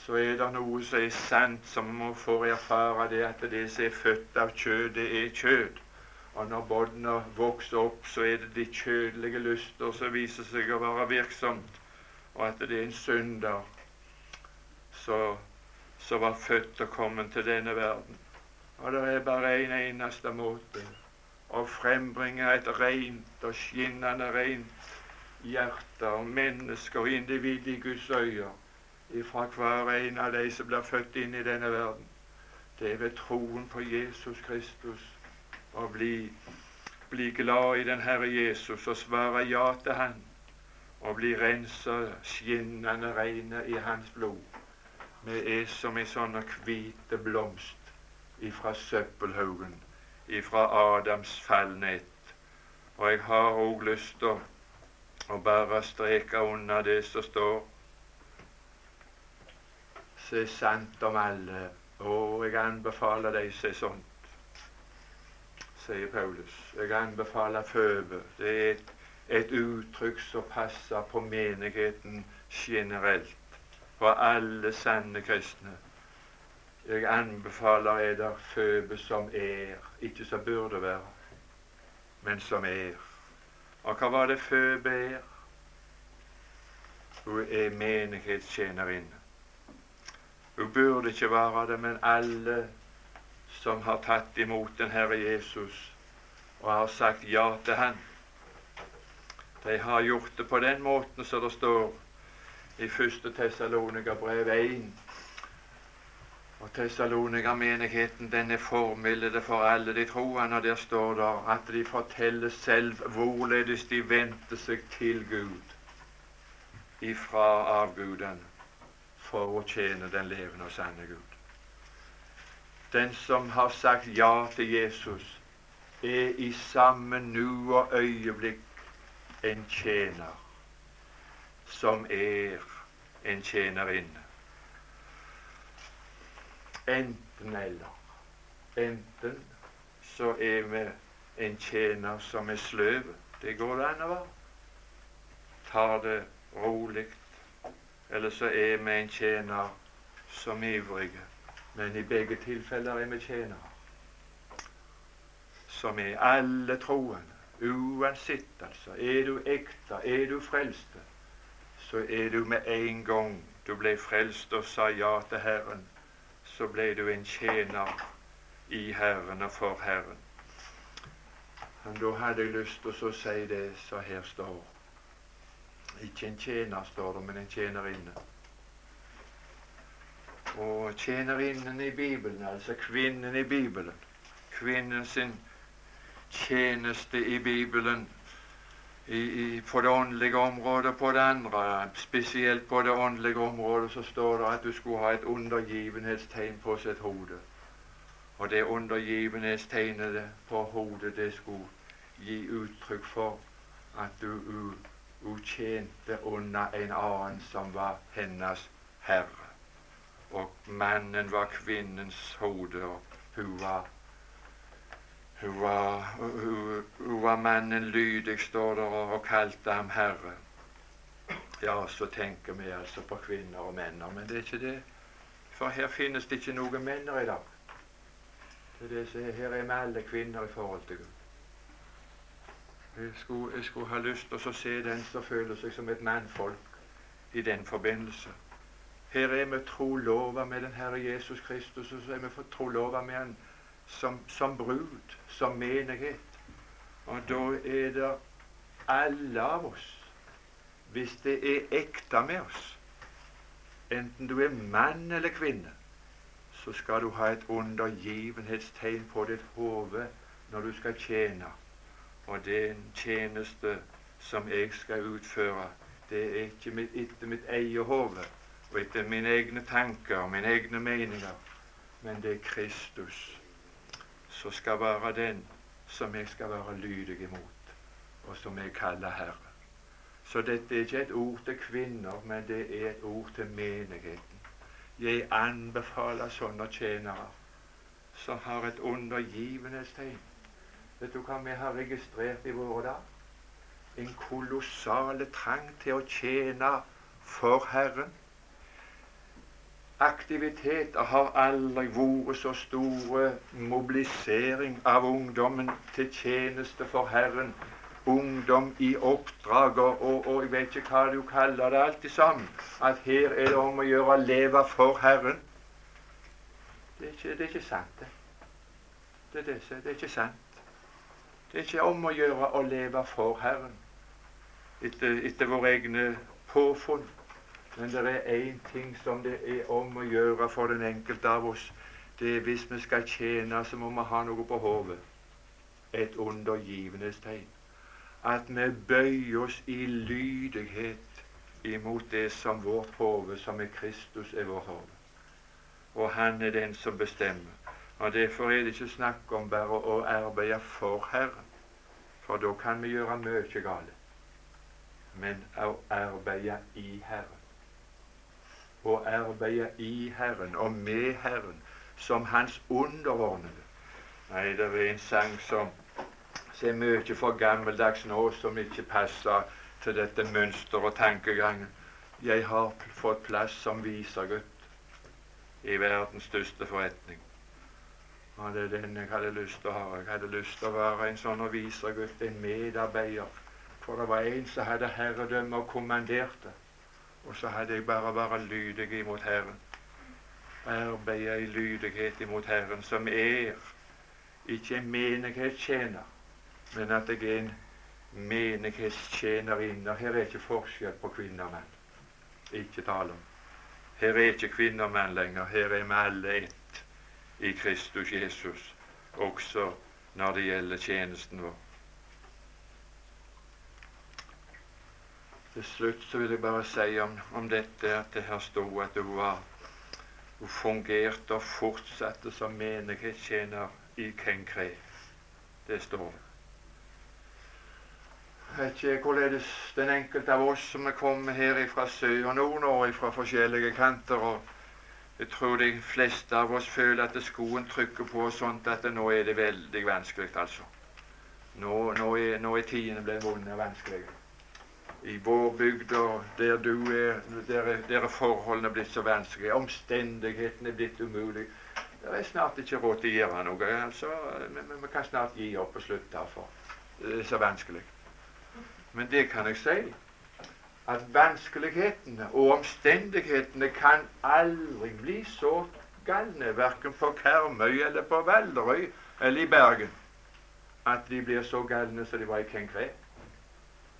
Speaker 1: så er det noe som er sant, som vi må få erfare det at det som er født av kjød, det er kjød. Og når barna vokser opp, så er det de kjødelige lyster som viser seg å være virksomt, og at det er en synder som var født og kommet til denne verden. Og det er bare en eneste måte å frembringe et rent og skinnende rent hjerte og menneske og individ i Guds øyne ifra hver en av de som blir født inn i denne verden. Det er ved troen på Jesus Kristus å bli, bli glad i den Herre Jesus og svare ja til Han og bli rensa skinnende reine i Hans blod. Vi er som ei sånn hvite blomst ifra søppelhaugen, ifra Adams fallnett. Og jeg har òg lyst til å bare streke unna det som står som er sant om alle. Og jeg anbefaler deg som er sånt, sier Paulus. Jeg anbefaler Føbe. Det er et, et uttrykk som passer på menigheten generelt. For alle sanne kristne. Jeg anbefaler eder Føbe som er, ikke som burde være, men som er. Og hva var det Føbe er? Hun er menighetstjenerinne. Hun burde ikke være det, men alle som har tatt imot den Herre Jesus og har sagt ja til Han, de har gjort det på den måten som det står i 1. Tessalonika-brev 1. Og Tessalonika-menigheten den er formildede for alle de troende. Og der står det at de forteller selv hvorledes de vendte seg til Gud ifra avgudene for å tjene den levende og sanne Gud. Den som har sagt ja til Jesus, er i samme nu og øyeblikk en tjener som er en tjenerinne. Enten eller. Enten så er vi en tjener som er sløv. Det går det an å være. Tar det rolig eller så er vi en tjener som ivrige. Men i begge tilfeller er vi tjenere som er alle troende. Uansett, altså. Er du ekte, er du frelste, så er du med en gang du ble frelst og sa ja til Herren, så ble du en tjener i Herren og for Herren. Men da hadde jeg lyst til å si det som her står. Ikke en tjener, står det, men en tjenerinne. Og tjenerinnen i Bibelen, altså kvinnen i Bibelen, kvinnen sin tjeneste i Bibelen i, i, på det åndelige området på det andre. Spesielt på det åndelige området så står det at du skulle ha et undergivenhetstegn på sitt hode. Og det undergivenhetstegnet på hodet, det skulle gi uttrykk for at du hun tjente under en annen som var hennes herre. Og mannen var kvinnens hode, og hun var hun var, hun, hun var mannen lydig, står der, og kalte ham herre. Ja, så tenker vi altså på kvinner og menn, men det er ikke det. For her finnes det ikke noen menn i dag. Det er det er, her er vi alle kvinner i forhold til Gud. Jeg skulle, jeg skulle ha lyst til å se den som føler seg som et mannfolk i den forbindelse. Her er vi trolova med den Herre Jesus Kristus, og så er vi trolova med Han som, som brud, som menighet. Og da er det alle av oss, hvis det er ekte med oss, enten du er mann eller kvinne, så skal du ha et undergivenhetstegn på ditt hode når du skal tjene Og er tjeneste som jeg skal utføre. Det er ikke mitt, etter mitt eget hode og etter mine egne tanker og mine egne meninger, men det er Kristus som skal være den som jeg skal være lydig imot, og som jeg kaller Herre. Så dette er ikke et ord til kvinner, men det er et ord til menigheten. Jeg anbefaler sånne tjenere som har et undergivenhetstegn. Vet du hva vi har registrert i våre dager? En kolossal trang til å tjene for Herren. Aktiviteter har aldri vært så store mobilisering av ungdommen til tjeneste for Herren ungdom i oppdrag og, og, og, jeg vet ikke hva du kaller det, alt sammen. At her er det om å gjøre å leve for Herren. Det er ikke, det er ikke sant, det. Det er, det, det er ikke sant. Det er ikke om å gjøre å leve for Herren etter, etter våre egne påfunn. Men det er én ting som det er om å gjøre for den enkelte av oss. Det er hvis vi skal tjene, så må vi ha noe på hodet. Et undergivenhetstegn at vi bøyer oss i lydighet imot det som vårt hode, som er Kristus, er vår hode. Og han er den som bestemmer. Og Derfor er det ikke snakk om bare å arbeide for Herren, for da kan vi gjøre mye galt. Men å arbeide i Herren. Å arbeide i Herren og med Herren som Hans underordnede. Nei, det er en sang som er mye for gammeldags nå, som ikke passer til dette mønsteret og tankegangen. Jeg har fått plass som visergutt i verdens største forretning. Og det er den jeg hadde lyst til å ha. Jeg hadde lyst til å være en sånn visergutt, en medarbeider. For det var en som hadde herredømme og kommanderte. Og så hadde jeg bare vært lydig imot Herren. Arbeide i lydighet imot Herren, som er ikke en menighetstjener, men at jeg er en menighetstjenerinne. Her er ikke forskjell på kvinner og menn. Ikke tale om. Her er ikke kvinner og menn lenger. Her er vi alle ett i Kristus Jesus, også når det gjelder tjenesten vår. Til slutt så vil jeg bare si om, om dette at det her sto at hun var hun fungerte og fortsatte som menighetstjener i Kenkre. Det står det vet ikke hvorledes den enkelte av oss som er kommet her fra sør og nord og fra forskjellige kanter og Jeg tror de fleste av oss føler at skoen trykker på sånt at nå er det veldig vanskelig, altså. Nå, nå er, nå er tidene blitt vonde og vanskelige. I vår bygd og der du er, der, der er forholdene blitt så vanskelige. Omstendighetene er blitt umulige. Det er snart ikke råd til å gjøre noe. altså. Vi, vi kan snart gi opp og slutte, for det er så vanskelig. Men det kan jeg si at vanskelighetene og omstendighetene kan aldri bli så galne, verken på Karmøy eller på Valderøy eller i Bergen, at de blir så galne som de var i Kenkre.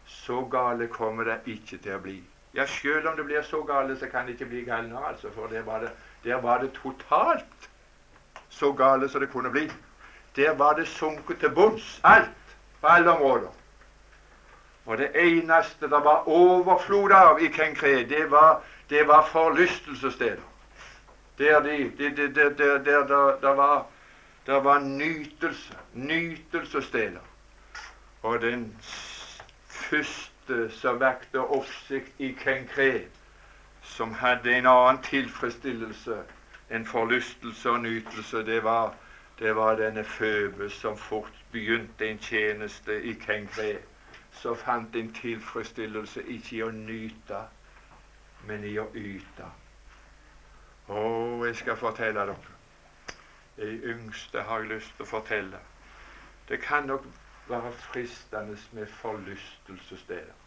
Speaker 1: Så gale kommer det ikke til å bli. Ja, selv om det blir så gale, så kan det ikke bli galnere, altså, for der var, det, der var det totalt så gale som det kunne bli. Der var det sunket til bunns, alt, på alle områder. Og det eneste det var overflod av i Kenkre, det var, det var forlystelsessteder. Der, de, de, de, var, der var nytelse, nytelsessteder. Og den første som vakte oppsikt i Kenkre, som hadde en annen tilfredsstillelse enn forlystelse og nytelse, det var, det var denne Føbes som fort begynte en tjeneste i Kenkre så fant din tilfredsstillelse ikke i å nyte, men i å yte. Å, jeg skal fortelle dere. De yngste har jeg lyst til å fortelle. Det kan nok være fristende med forlystelsessteder.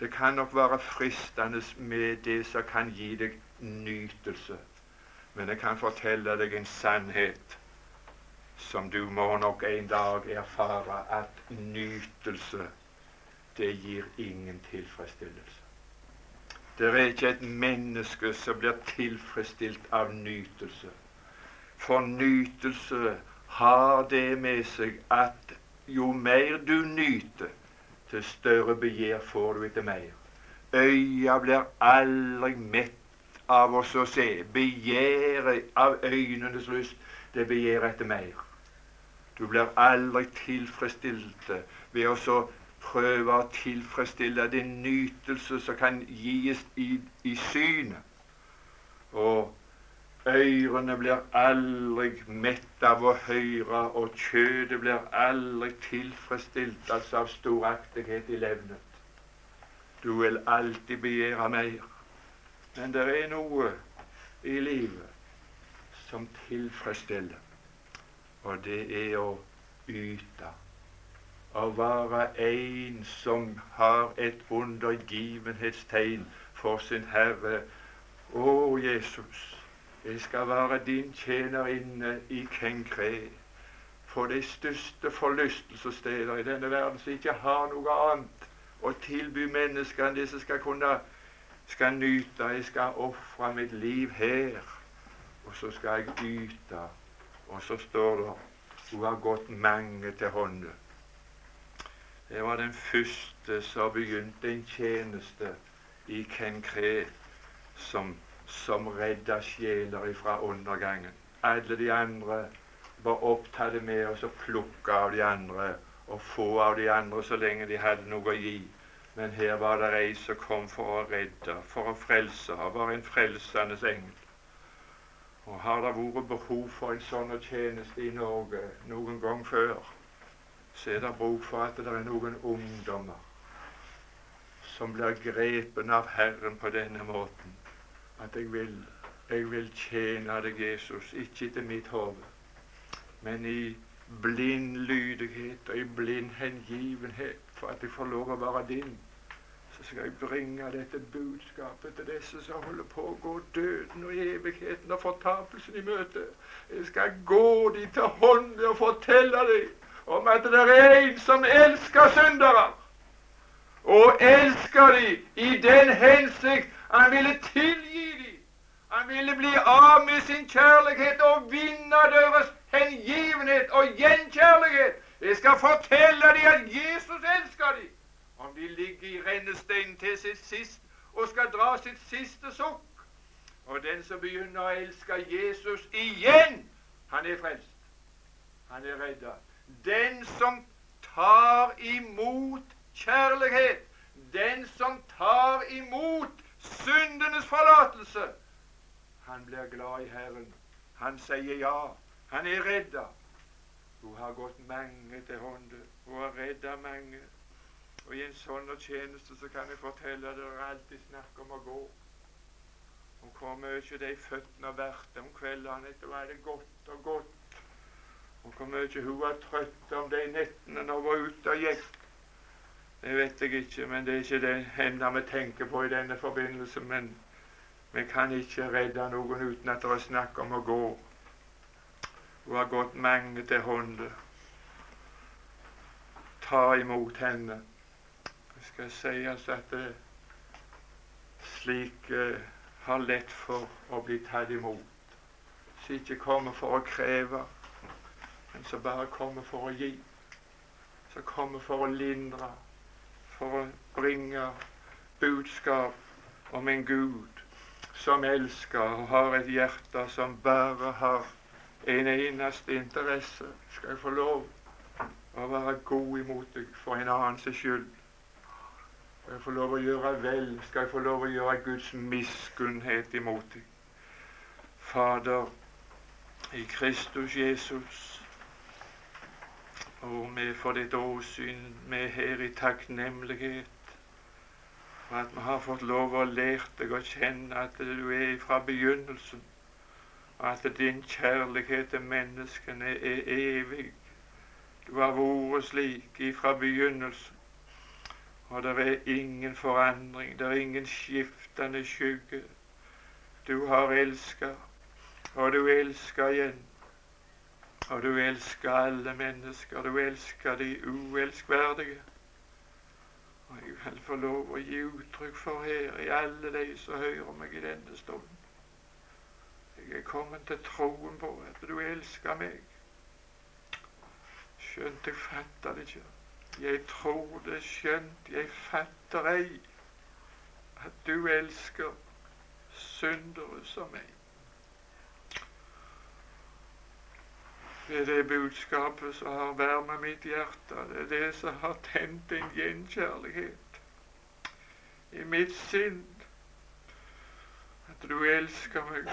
Speaker 1: Det kan nok være fristende med det som kan gi deg nytelse. Men jeg kan fortelle deg en sannhet som du må nok en dag erfare at nytelse, det gir ingen tilfredsstillelse. Det er ikke et menneske som blir tilfredsstilt av nytelse. For nytelse har det med seg at jo mer du nyter, til større begjær får du etter mer. Øya blir aldri mett av oss å se. Begjæret av øynenes lyst, det begjærer etter mer. Du blir aldri tilfredsstilt ved å prøve å tilfredsstille din nytelse som kan gis i, i synet. Og ørene blir aldri mett av å høre, og kjødet blir aldri tilfredsstilt altså av storaktighet i levnet. Du vil alltid begjære mer. Men det er noe i livet som tilfredsstiller, og det er å yte. Å være en som har et undergivenhetstegn for sin Herre. Å, Jesus, jeg skal være din tjenerinne i Kenkre. For de største forlystelsessteder i denne verden som ikke har noe annet å tilby menneskene som skal kunne skal nyte. Jeg skal ofre mitt liv her, og så skal jeg yte. Og så står det hun har gått mange til hånde. Det var den første som begynte en tjeneste i Kenkre som, som redda sjeler fra undergangen. Alle de andre var opptatt med å plukke av de andre og få av de andre så lenge de hadde noe å gi. Men her var det ei som kom for å redde, for å frelse. Hun var en frelsende engel. Og har det vært behov for en sånn tjeneste i Norge noen gang før, så er det bruk for at det er noen ungdommer som blir grepen av Herren på denne måten. At jeg vil, jeg vil tjene deg, Jesus, ikke etter mitt hode, men i blind lydighet og i blind hengivenhet for at jeg får lov å være din. Skal jeg bringe dette budskapet til disse som holder på å gå døden og evigheten og fortapelsen i møte. Jeg skal gå de til hånden og fortelle dem om at det er en som elsker syndere. Og elsker de i den hensikt han ville tilgi dem. Han ville bli av med sin kjærlighet og vinne deres hengivenhet og gjenkjærlighet. Jeg skal fortelle dem at Jesus elsker dem. Om vil ligge i rennesteinen til sitt sist og skal dra sitt siste sukk. Og den som begynner å elske Jesus igjen, han er frelst. Han er redda. Den som tar imot kjærlighet, den som tar imot syndenes forlatelse, han blir glad i Herren. Han sier ja. Han er redda. Hun har gått mange til hånde. Hun har redda mange. Og i en sånn tjeneste så kan jeg fortelle dere alltid snakk om å gå. Om hvor mye de føttene har vært om kveldene etter ha det godt og godt. Og hvor mye hun var trøtt om de nettene når hun var ute og gikk. Det vet jeg ikke, men det er ikke det enda vi tenker på i denne forbindelse. Men vi kan ikke redde noen uten at det er snakk om å gå. Hun har gått mange til hånde. Ta imot henne. Det skal sies at det slike har lett for å bli tatt imot. Som ikke kommer for å kreve, men som bare kommer for å gi. Som kommer for å lindre, for å bringe budskap om en Gud som elsker og har et hjerte som bare har en eneste interesse. Skal jeg få lov å være god imot deg for en annens skyld? Skal jeg få lov å gjøre vel? Skal jeg få lov å gjøre Guds miskunnhet imot deg? Fader, i Kristus Jesus, og vi for ditt åsyn, vi er her i takknemlighet for at vi har fått lov å lære deg å kjenne at du er fra begynnelsen og at din kjærlighet til menneskene er evig. Du har vært slik ifra begynnelsen, og det er ingen forandring, det er ingen skiftende skygge. Du har elska, og du elsker igjen. Og du elsker alle mennesker, du elsker de uelskverdige. Og jeg vil få lov å gi uttrykk for her i alle de som hører meg i denne stunden jeg er kommet til troen på at du elsker meg. Skjønt jeg fatter det ikke. Jeg tror det, skjønt jeg fatter ei at du elsker syndere som meg. Det er det budskapet som har varmet mitt hjerte. Det er det som har tent en gjenkjærlighet i mitt sinn. At du elsker meg.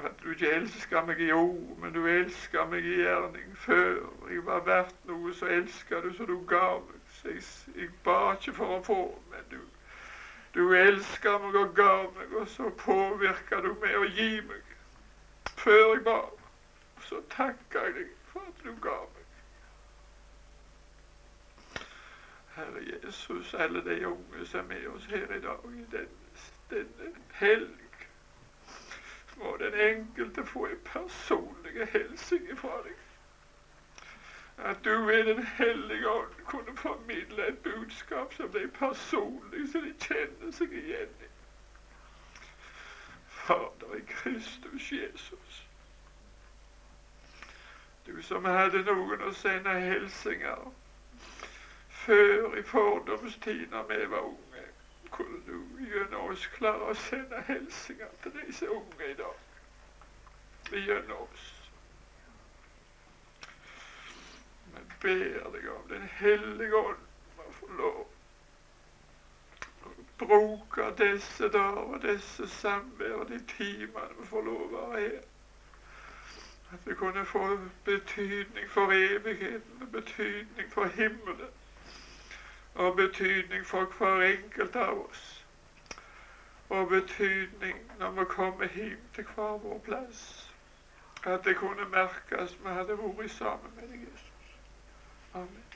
Speaker 1: At du ikke elska meg i ord, men du elska meg i gjerning. Før jeg var verdt noe, så elska du så du ga meg. Så jeg, jeg ba ikke for å få, men du, du elsker meg og ga meg, og så påvirker du meg å gi meg. Før jeg ba. Så takka jeg deg for at du ga meg. Herre Jesus, alle de unge som er med oss her i dag, i denne, denne helg må den enkelte få en personlig hilsen fra deg. At du ved Den hellige ånd kunne formidle et budskap som ble personlig, så de kjenner seg igjen i. Fader i Kristus Jesus. Du som hadde noen å sende hilsener før i fordomstid da vi var unge gjennom oss klare å sende hilsener til disse unge i dag. Gjennom oss. Vi ber deg om Den hellige ånd må få lov å bruke disse dager og disse samvær og de timene vi får lov å være her. At vi kunne få betydning for evigheten, betydning for himmelen og betydning for hver enkelt av oss. Og betydning når vi kommer hjem til hver vår plass. At det kunne merkes vi hadde vært sammen med deg, Jesus. Amen.